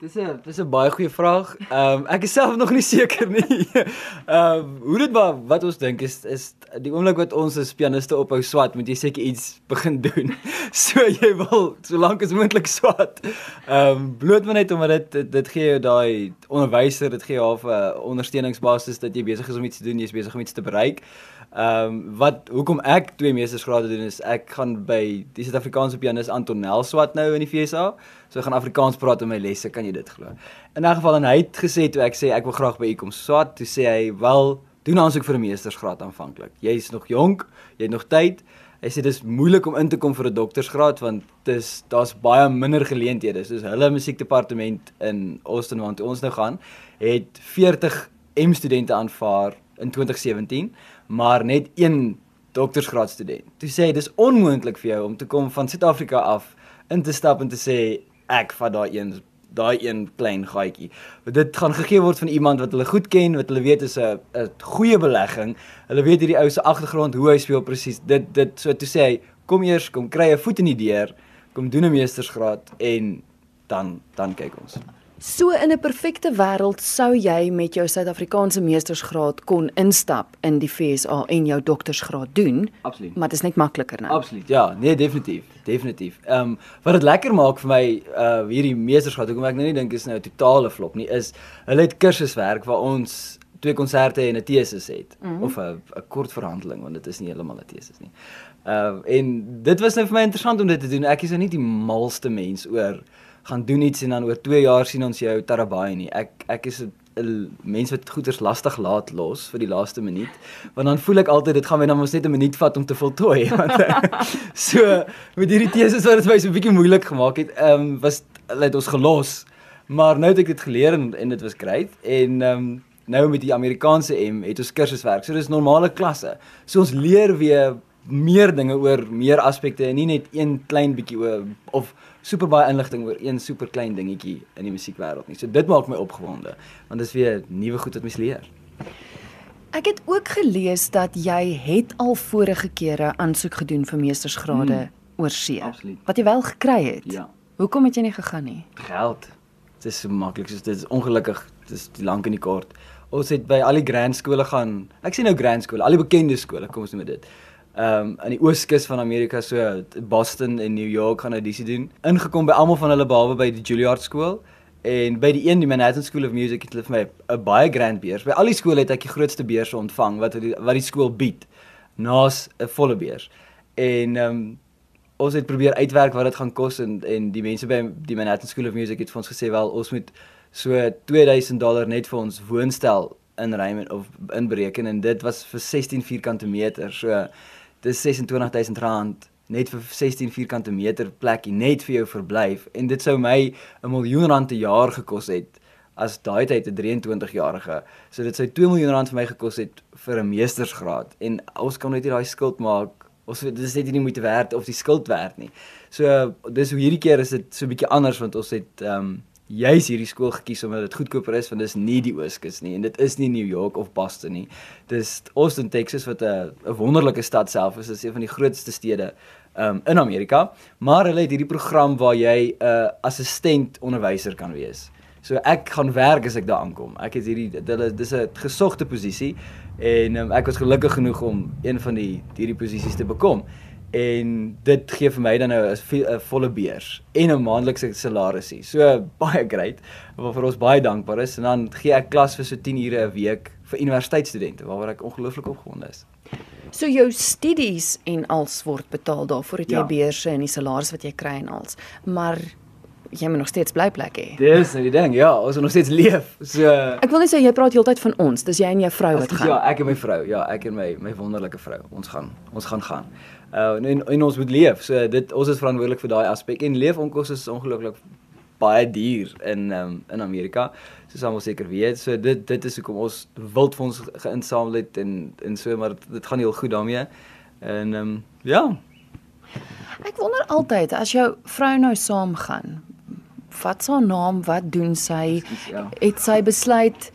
Dis 'n dis 'n baie goeie vraag. Ehm um, ek is self nog nie seker nie. Ehm um, hoe dit maar wat ons dink is is die oomblik wat ons as pianiste ophou swat, moet jy seker iets begin doen. So jy wil solank as moontlik swat. Ehm um, bloot maar net omdat dit dit, dit gee jou daai onderwyser, dit gee jou 'n ondersteuningsbasis dat jy besig is om iets te doen, jy's besig om iets te bereik. Ehm um, wat hoekom ek twee meestersgrade doen is ek gaan by die Suid-Afrikaanse pianis Anton Nelswat nou in die FSA. So ek gaan Afrikaans praat in my lesse, kan jy dit glo? In 'n geval en hy het gesê toe ek sê ek wil graag by u kom swat, toe sê hy wel doen aansoek vir 'n meestersgraad aanvanklik. Jy's nog jonk, jy het nog tyd. Hy sê dis moeilik om in te kom vir 'n doktorsgraad want dis daar's baie minder geleenthede. Soos hulle musiekdepartement in Austin waar ons nou gaan, het 40 M studente aanvaar in 2017 maar net een doktorsgraad student. Toe sê hy dis onmoontlik vir jou om te kom van Suid-Afrika af in te stap en te sê ek vat daai een daai een klein gaatjie. Dit gaan gegee word van iemand wat hulle goed ken, wat hulle weet is 'n 'n goeie belegging. Hulle weet hierdie ou se agtergrond, hoe hy speel presies. Dit dit so toe sê hy kom eers kom kry 'n voet in die deur, kom doen 'n meestersgraad en dan dan kyk ons. So in 'n perfekte wêreld sou jy met jou Suid-Afrikaanse meestersgraad kon instap in die FSA en jou doktorsgraad doen. Absoluut. Maar dit is net makliker nou. Absoluut. Ja, nee, definitief. Definitief. Ehm um, wat dit lekker maak vir my uh hierdie meestersgraad, hoekom ek nou nie dink is nou 'n totale flop nie, is hulle het kursuswerk waar ons twee konserte en 'n tesis het mm -hmm. of 'n 'n kort verhandeling want dit is nie heeltemal 'n tesis nie. Ehm uh, en dit was nou vir my interessant om dit te doen. Ek is nou nie die malste mens oor gaan doen iets en dan oor 2 jaar sien ons jou Tarabai nie. Ek ek is 'n mens wat goeders lastig laat los vir die laaste minuut. Want dan voel ek altyd dit gaan my dan mos net 'n minuut vat om te voltooi. Want so met hierdie teses wat dit my so 'n bietjie moeilik gemaak het, ehm um, was hulle het ons gelos. Maar nou het ek dit geleer en en dit was great en ehm um, nou met die Amerikaanse M het ons kursuswerk. So dis normale klasse. So ons leer weer meer dinge oor meer aspekte en nie net een klein bietjie oor of super baie inligting oor een super klein dingetjie in die musiekwêreld nie. So dit maak my opgewonde want dit is weer nuwe goed wat mens leer. Ek het ook gelees dat jy het al vorige kere aansoek gedoen vir meestersgrade hmm. oor see. Absoluut. Wat jy wel gekry het. Ja. Hoekom het jy nie gegaan nie? Geld. Dit is so maklik soos dit is ongelukkig. Dit is lank en die kort. Ons het by al die grand skole gaan. Ek sien nou grand skole, al die bekende skole, kom ons noem dit um, aan die ooskus van Amerika so Boston en New York gaan audisie doen. Ingekom by almal van hulle behalwe by die Juilliard skool en by die een die Manhattan School of Music het hulle vir my 'n baie grand beurs. By al die skole het ek die grootste beurs ontvang wat die, wat die skool bied. Naas 'n volle beurs. En ehm um, ons het probeer uitwerk wat dit gaan kos en en die mense by die Manhattan School of Music het vir ons gesê wel ons moet so 2000 dollar net vir ons woonstel inruim of inbereken en dit was vir 16 vierkante meter. So dis 26000 rand net vir 16 vierkante meter plekkie net vir jou verblyf. En dit sou my 'n miljoen rand per jaar gekos het as daai tyd 'n 23 jarige so dit sou 2 miljoen rand vir my gekos het vir 'n meestersgraad. En ons kan net nie daai skuld maak. Ons dit is net nie moeite werd of die skuld werd nie. So dis hoe hierdie keer is dit so 'n bietjie anders want ons het ehm um, juis hierdie skool gekies omdat dit goedkoper is want dit is nie die Ooskus nie en dit is nie New York of Boston nie. Dis Austin, Texas wat 'n 'n wonderlike stad self is. Is een van die grootste stede um, in Amerika, maar hulle het hierdie program waar jy 'n uh, assistent onderwyser kan wees. So ek gaan werk as ek daar aankom. Ek het hierdie hulle dis 'n gesogte posisie en um, ek was gelukkig genoeg om een van die hierdie posisies te bekom en dit gee vir my dan nou 'n volle beurs en 'n maandelikse salarisie. So baie great waarvoor ons baie dankbaar is en dan gee ek klas vir so 10 ure 'n week vir universiteitsstudente waaroor ek ongelooflik opgewonde is. So jou studies en als word betaal daarvoor het jy ja. beurse en die salaris wat jy kry en als. Maar jy moet nog steeds bly plek hê. Dis nou die ding, ja, ons moet nog steeds leef. So Ek wil net sê jy praat heeltyd van ons. Dis jy en jou vrou wat gaan. Ja, ek en my vrou. Ja, ek en my my wonderlike vrou. Ons gaan ons gaan gaan. Uh en, en ons moet leef. So dit ons is verantwoordelik vir daai aspek en leefonkoste is ongelooflik baie duur in um, in Amerika. Soos almal seker weet. So dit dit is hoekom ons wildfonds geïnsamel het en en so maar dit gaan heel goed daarmee. En ehm um, ja. Ek wonder altyd as jou vrou nou saamgaan. Wat s'n naam? Wat doen sy? Ja. Het sy besluit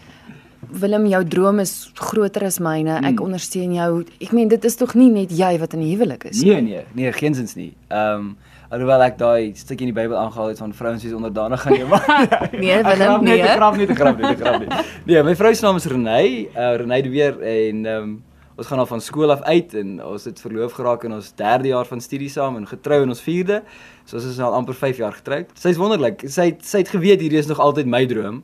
Willem, jou droom is groter as myne. Ek hmm. ondersteun jou. Ek meen dit is tog nie net jy wat in die huwelik is nie. Nee, nee, nee, geensins nie. Ehm um, alhoewel ek daai stukkie in die Bybel aangehaal het van vrouens wie onderdanig gaan neem. nee, Willem, nee. Nee, grap nie, grap nie, grap nie. Nee, my vrou se naam is Renée, uh, Renée de Weer en ehm um, ons gaan al van skool af uit en ons het verloof geraak in ons 3de jaar van studie saam en getrou in ons 4de. So ons is nou al amper 5 jaar getroud. Sy's wonderlik. Sy het, sy het geweet hierdie is nog altyd my droom.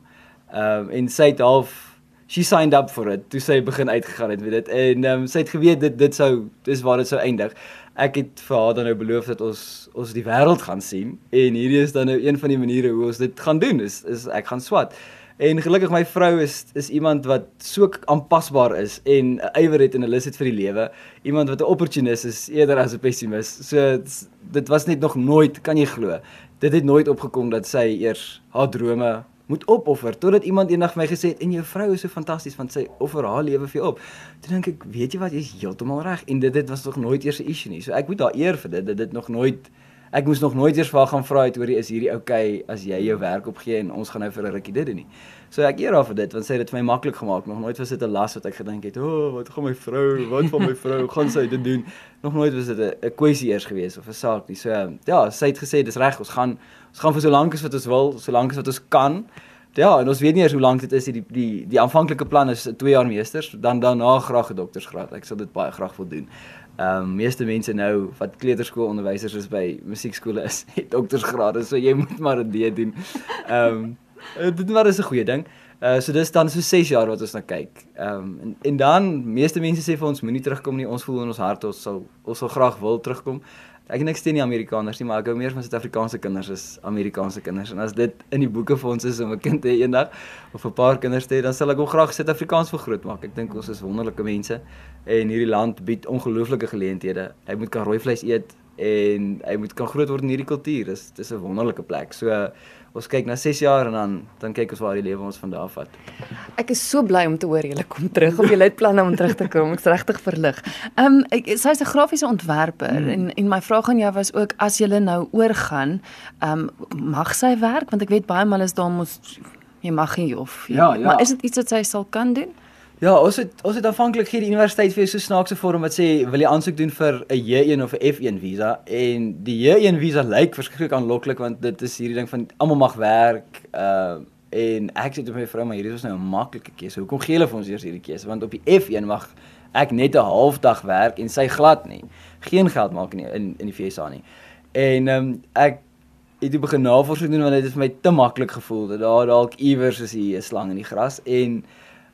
Ehm um, en sy het half she signed up for it toe sy begin uitgegaan het met dit en ehm um, sy het geweet dit dit sou dis waar dit sou eindig. Ek het vir haar dan nou beloof dat ons ons die wêreld gaan sien en hierdie is dan nou een van die maniere hoe ons dit gaan doen is is ek gaan swat. En gelukkig my vrou is is iemand wat so aanpasbaar is en 'n ywer het en 'n lus het vir die lewe. Iemand wat 'n opportunis is eerder as 'n pessimis. So dit was net nog nooit, kan jy glo. Dit het nooit opgekom dat sy eers haar drome moet opoffer totdat iemand eendag my gesê het en jou vrou is so fantasties want sy offer haar lewe vir jou op. Toe dink ek, weet jy wat, jy's heeltemal reg en dit dit was nog nooit eers 'n issue nie. So ek moet haar eer vir dit dat dit nog nooit ek moes nog nooit eers vir haar gaan vra het oor is hierdie okay, as jy jou werk opgee en ons gaan nou vir 'n rukkie dit doen nie. So ek eer haar vir dit want sy het dit vir my maklik gemaak. Nog nooit was dit 'n las wat ek gedink het, "O, oh, wat gaan my vrou, wat van my vrou, gaan sy dit doen?" Nog nooit was dit 'n kwessie eers gewees of 'n saak nie. So ja, sy het gesê dis reg, ons gaan ons gaan vir so lank as wat ons wil, so lank as wat ons kan. Ja, en ons weet nie eers hoe lank dit is die die die aanvanklike plan is 2 jaar meesters, dan daarna graag 'n doktorsgraad. Ek sal dit baie graag wil doen. Ehm um, meeste mense nou wat kleuterskoolonderwysers is by musiekskole is, het doktorsgrade, so jy moet maar dit doen. Ehm um, dit maar is 'n goeie ding. Uh so dis dan so 6 jaar wat ons na kyk. Ehm um, en en dan meeste mense sê vir ons moenie terugkom nie. Ons voel in ons hart ons sal ons sal graag wil terugkom. Ek en ek steun nie Amerikaners nie, maar ek hou meer van Suid-Afrikaanse kinders as Amerikaanse kinders. En as dit in die boeke vir ons is om 'n kind te hê eendag of 'n paar kinders te hê, dan sal ek ook graag Suid-Afrikaans vergroot maak. Ek dink ons is wonderlike mense en hierdie land bied ongelooflike geleenthede. Hy moet kan rooi vleis eet en hy moet kan groot word in hierdie kultuur. Dis dis 'n wonderlike plek. So uh, ons kyk na 6 jaar en dan dan kyk ons waar die lewe ons van daar af vat. Ek is so bly om te hoor julle kom terug of julle het planne om terug te kom. Ek's regtig verlig. Ehm um, sy's 'n grafiese ontwerper hmm. en en my vraag aan jou was ook as julle nou oorgaan, ehm um, mag sy werk want ek weet baie mal is daar mos jy mag nie of jy, ja, ja. maar is dit iets wat sy sal kan doen? Ja, ons het ons het aanvanklik gee die universiteit vir so snaakse vorm wat sê wil jy aansoek doen vir 'n J1 of 'n F1 visa en die J1 visa lyk verskriklik aanloklik want dit is hierdie ding van almal mag werk uh en ek sê tot my vrou maar hierdie is nou 'n maklike keuse. Hoekom gee hulle vir ons eers hierdie keuse? Want op die F1 mag ek net 'n halfdag werk en sy glad nie. Geen geld maak nie in in die VSA nie. En ehm um, ek het begin navorsing doen want dit het vir my te maklik gevoel dat daar dalk iewers is hier 'n slang in die gras en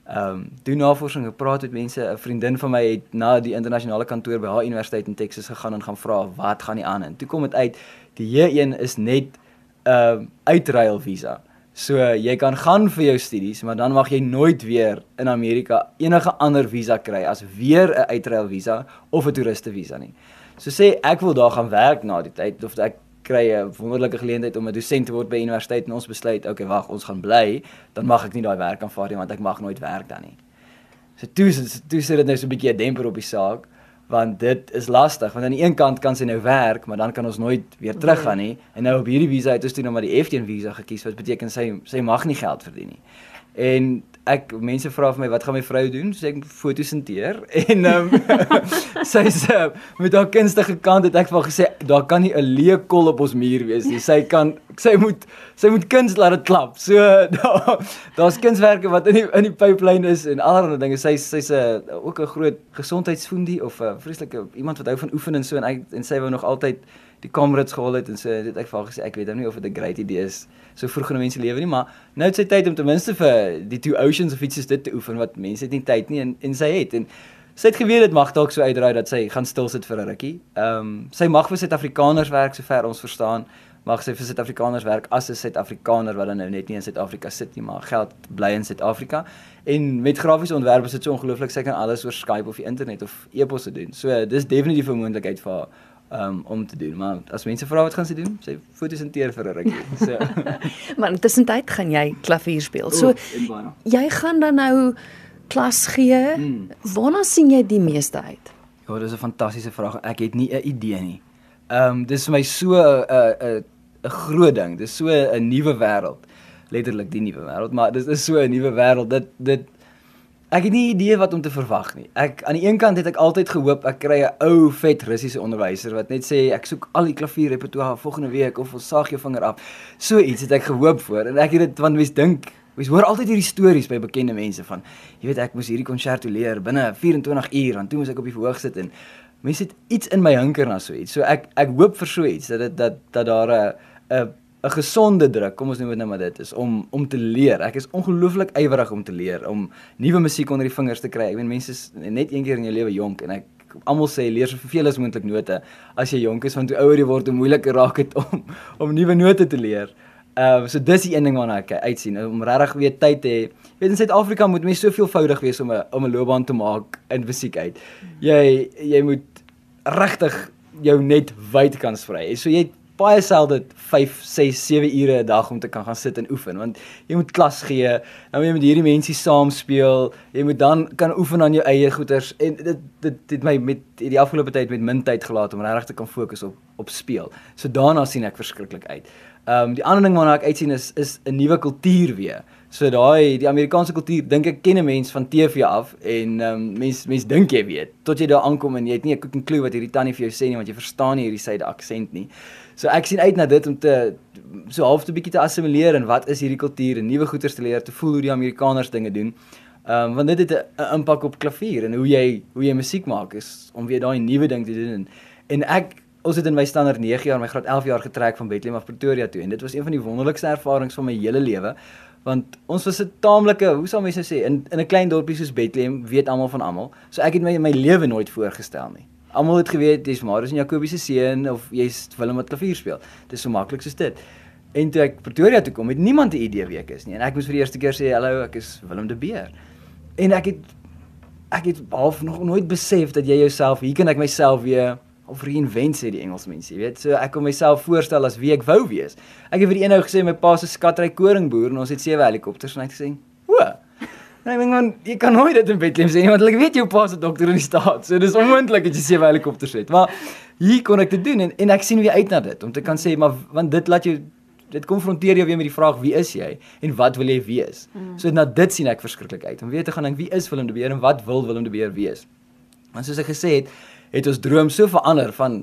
ehm um, doen navorsing, gepraat met mense. 'n Vriendin van my het na die internasionale kantoor by haar universiteit in Texas gegaan en gaan vra wat gaan nie aan en toe kom dit uit die J1 is net 'n uh, uitruil visa. So jy kan gaan vir jou studies, maar dan mag jy nooit weer in Amerika enige ander visa kry as weer 'n uitruil visa of 'n toeriste visa nie. So sê ek wil daar gaan werk na die tyd of ek kry 'n wonderlike geleentheid om 'n dosent te word by universiteit en ons besluit, okay, wag, ons gaan bly, dan mag ek nie daai werk aanvaar nie want ek mag nooit werk dan nie. So toe toe sit dit nou so 'n bietjie 'n demper op die saak want dit is lastig want aan die een kant kan sy nou werk maar dan kan ons nooit weer teruggaan nie en nou op hierdie visa het ons toe nou maar die F1 visa gekies wat beteken sy sy mag nie geld verdien nie. En ek mense vra vir my wat gaan my vrou doen? Sê ek fotosinteer en ehm um, sy sê uh, met haar kunstige kant het ek vir gesê daar kan nie 'n leë kol op ons muur wees nie. Sy kan sy moet sy moet kuns laat dit klap. So daar daar's kunswerke wat in die in die pipeline is en allerlei dinge. Sy sy's 'n ook 'n groot gesondheidsfoendie of 'n vreeslike iemand wat hou van oefen en so en, en sy wou nog altyd die Comrades gehaal het en so dit ek vir gesê ek weet nou nie of dit 'n great idee is so vroeg in 'n mens se lewe nie maar nou het sy tyd om ten minste vir die two oceans of iets soos dit te oefen wat mense het nie tyd nie en en sy het en sy het geweet dit mag dalk so uitdraai dat sy gaan stil sit vir 'n rukkie. Ehm um, sy mag vir Suid-Afrikaners werk sover ons verstaan mag sy vir Suid-Afrikaners werk as 'n Suid-Afrikaner wat dan nou net nie in Suid-Afrika sit nie maar geld bly in Suid-Afrika en met grafiese ontwerp is dit so ongelooflik sy kan alles oor Skype of die internet of e-pos doen. So dis definitief 'n moontlikheid vir haar um, om te doen. Maar as mense vra wat gaan sy doen, sy fotosinteer vir 'n rukkie. So. maar intussen tyd gaan jy klavier speel. So Oeh, jy gaan dan nou klas gee. Hmm. Waarna sien jy die meeste uit? Ja, dis 'n fantastiese vraag. Ek het nie 'n idee nie. Ehm um, dis vir my so 'n 'n 'n groot ding. Dis so 'n nuwe wêreld. Letterlik die nuwe wêreld, maar dis is so 'n nuwe wêreld. Dit dit Ek het nie idee wat om te verwag nie. Ek aan die een kant het ek altyd gehoop ek kry 'n ou vet Russiese onderwyser wat net sê ek soek al die klavierrepertoire volgende week of ons saag jou vinger af. So iets het ek gehoop voor en ek het dit want mens dink mens hoor altyd hierdie stories by bekende mense van jy weet ek moes hierdie konserto leer binne 24 uur en toe moes ek op die verhoog sit en mense het iets in my hinker na so iets. So ek ek hoop vir so iets dat dit dat dat daar 'n 'n 'n gesonde druk, kom ons noem dit nou maar dit is om om te leer. Ek is ongelooflik ywerig om te leer, om nuwe musiek onder die vingers te kry. Ek meen mense is net een keer in jou lewe jonk en ek almal sê leer soveel as moontlik note as jy jonk is want hoe ouer jy word hoe moeiliker raak dit om om nuwe note te leer. Ehm uh, so dis die een ding waarna ek uitsien om regtig weer tyd te hê. Jy weet in Suid-Afrika moet mense soveelvoudig wees om 'n om 'n loopbaan te maak in musiek uit. Jy jy moet regtig jou net wyd kan sprei. So jy baie selde 5, 6, 7 ure 'n dag om te kan gaan sit en oefen want jy moet klas gee, moet jy met hierdie mense saam speel, jy moet dan kan oefen aan jou eie goeters en dit dit het my met die afgelope tyd met min tyd gelaat om regtig te kan fokus op op speel. So daarna sien ek verskriklik uit. Ehm um, die ander ding waarna ek uitsien is is 'n nuwe kultuur weer. So daai die Amerikaanse kultuur dink ek ken 'n mens van TV af en ehm um, mens mens dink jy weet tot jy daar aankom en jy het nie 'n cooking clue wat hierdie tannie vir jou sê nie want jy verstaan nie hierdie syde aksent nie. So ek sien uit na dit om te so half 'n bietjie te assimileer en wat is hierdie kultuur en nuwe goeters te leer te voel hoe die Amerikaners dinge doen. Ehm um, want dit het 'n impak op klavier en hoe jy hoe jy musiek maak is om weer daai nuwe ding te doen. En, en ek ons het in my standaard 9 jaar my graad 11 jaar getrek van Bethlehem af Pretoria toe en dit was een van die wonderlikste ervarings van my hele lewe want ons was 'n taamlike hoe sal mense sê in in 'n klein dorpie soos Bethlehem weet almal van almal. So ek het my my lewe nooit voorgestel nie Almal het geweet dis Marius en Jakobus se seun of jy's Willem wat klavier speel. Dis so maklik soos dit. En toe ek Pretoria toe kom, het niemand 'n idee wie ek is nie. En ek moes vir die eerste keer sê hallo, ek is Willem de Beer. En ek het ek het half nog nooit besef dat jy jouself, hier kan ek myself weer of reinvent sê die Engelsmense, jy weet. So ek kom myself voorstel as wie ek wou wees. Ek het vir die een ou gesê my pa se skatry koringboer en ons het sewe helikopters en hy het gesê, "O, En ek dink man, jy kan nooit dit in Bethlehem sê nie want ek weet jou pa se dokter in die staat. So dis onmoontlik dat jy sewe helikopters het. Maar hier kon ek dit doen en en ek sien weer uit na dit om te kan sê maar want dit laat jou dit konfronteer jou weer met die vraag wie is jy en wat wil jy wees? Mm. So na dit sien ek verskriklik uit. Om weer te gaan dink wie is Willem de Beer en wat wil Willem de Beer wees? Want soos ek gesê het, het ons droom so verander van